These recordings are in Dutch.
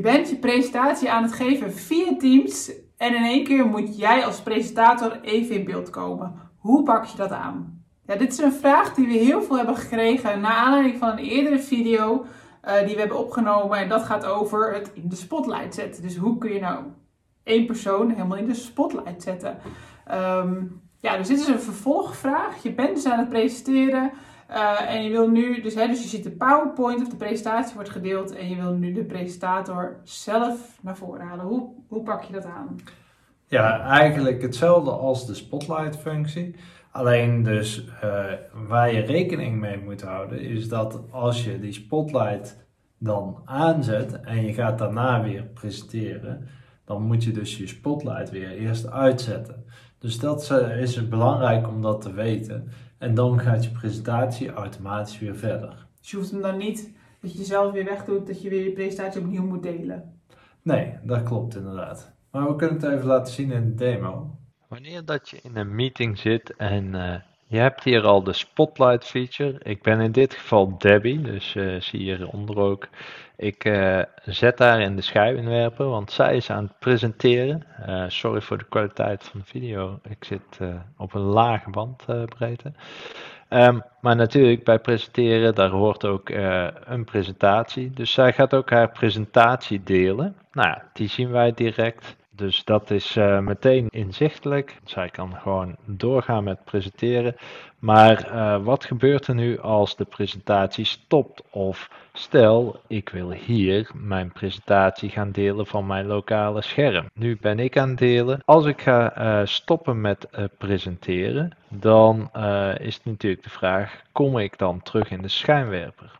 Je bent je presentatie aan het geven via Teams en in één keer moet jij als presentator even in beeld komen. Hoe pak je dat aan? Ja, dit is een vraag die we heel veel hebben gekregen naar aanleiding van een eerdere video uh, die we hebben opgenomen. En dat gaat over het in de spotlight zetten. Dus hoe kun je nou één persoon helemaal in de spotlight zetten? Um, ja, dus dit is een vervolgvraag. Je bent dus aan het presenteren. Uh, en je wil nu, dus, hè, dus je ziet de PowerPoint of de presentatie wordt gedeeld en je wil nu de presentator zelf naar voren halen. Hoe, hoe pak je dat aan? Ja, eigenlijk hetzelfde als de spotlight-functie. Alleen dus uh, waar je rekening mee moet houden, is dat als je die spotlight dan aanzet en je gaat daarna weer presenteren, dan moet je dus je spotlight weer eerst uitzetten. Dus dat is belangrijk om dat te weten. En dan gaat je presentatie automatisch weer verder. Dus je hoeft hem dan niet dat je jezelf weer wegdoet, dat je weer je presentatie opnieuw moet delen. Nee, dat klopt inderdaad. Maar we kunnen het even laten zien in de demo. Wanneer dat je in een meeting zit en uh, je hebt hier al de spotlight feature. Ik ben in dit geval Debbie, dus uh, zie je hieronder ook. Ik uh, zet daar in de schijnwerper, want zij is aan het presenteren. sorry voor de kwaliteit van de video. Ik zit op een lage bandbreedte. Um, maar natuurlijk, bij presenteren, daar hoort ook een presentatie. Dus zij gaat ook haar presentatie delen. Nou die zien wij direct. Dus dat is uh, meteen inzichtelijk. Zij kan gewoon doorgaan met presenteren. Maar uh, wat gebeurt er nu als de presentatie stopt? Of stel, ik wil hier mijn presentatie gaan delen van mijn lokale scherm. Nu ben ik aan het delen. Als ik ga uh, stoppen met presenteren, dan is natuurlijk de vraag: kom ik dan terug in de schijnwerper?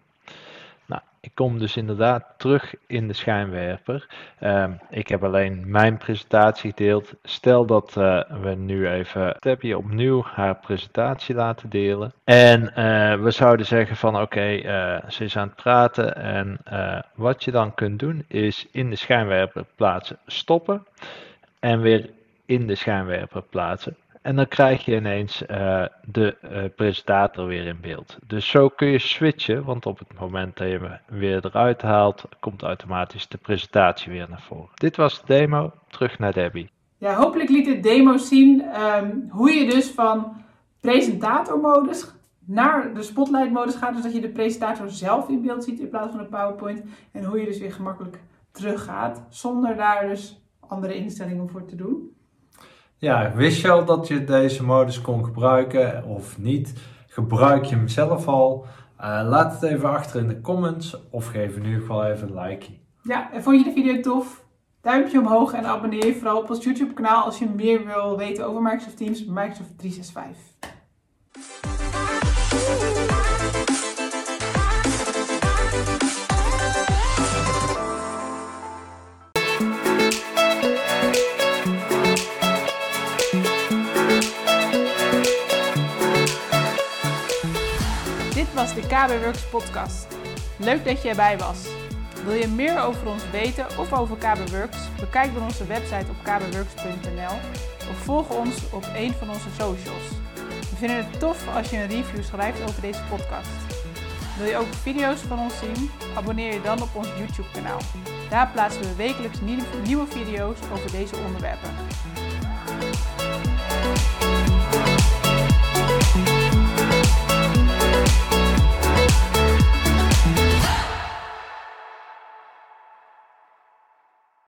Ik kom dus inderdaad terug in de schijnwerper. Uh, ik heb alleen mijn presentatie gedeeld. Stel dat uh, we nu even Debbie opnieuw haar presentatie laten delen. En uh, we zouden zeggen van oké, eh, ze is aan het praten. En wat je dan kunt doen is in de schijnwerper plaatsen stoppen. En weer in de schijnwerper plaatsen. En dan krijg je ineens uh, de uh, presentator weer in beeld. Dus zo kun je switchen, want op het moment dat je hem weer eruit haalt, komt automatisch de presentatie weer naar voren. Dit was de demo, terug naar Debbie. Ja, hopelijk liet de demo zien um, hoe je dus van presentatormodus naar de spotlight modus gaat. Dus dat je de presentator zelf in beeld ziet in plaats van de PowerPoint. En hoe je dus weer gemakkelijk teruggaat, zonder daar dus andere instellingen voor te doen. Ja, wist je al dat je deze modus kon gebruiken of niet? Gebruik je hem zelf al? Uh, laat het even achter in de comments of geef in ieder geval even een like. Ja, en vond je de video tof? Duimpje omhoog en abonneer je vooral op ons YouTube kanaal als je meer wil weten over Microsoft Teams, Microsoft 365. Was de KB Works podcast. Leuk dat je erbij was. Wil je meer over ons weten of over KB Works? Bekijk dan onze website op kbworks.nl of volg ons op een van onze socials. We vinden het tof als je een review schrijft over deze podcast. Wil je ook video's van ons zien? Abonneer je dan op ons YouTube kanaal. Daar plaatsen we wekelijks nieuwe video's over deze onderwerpen.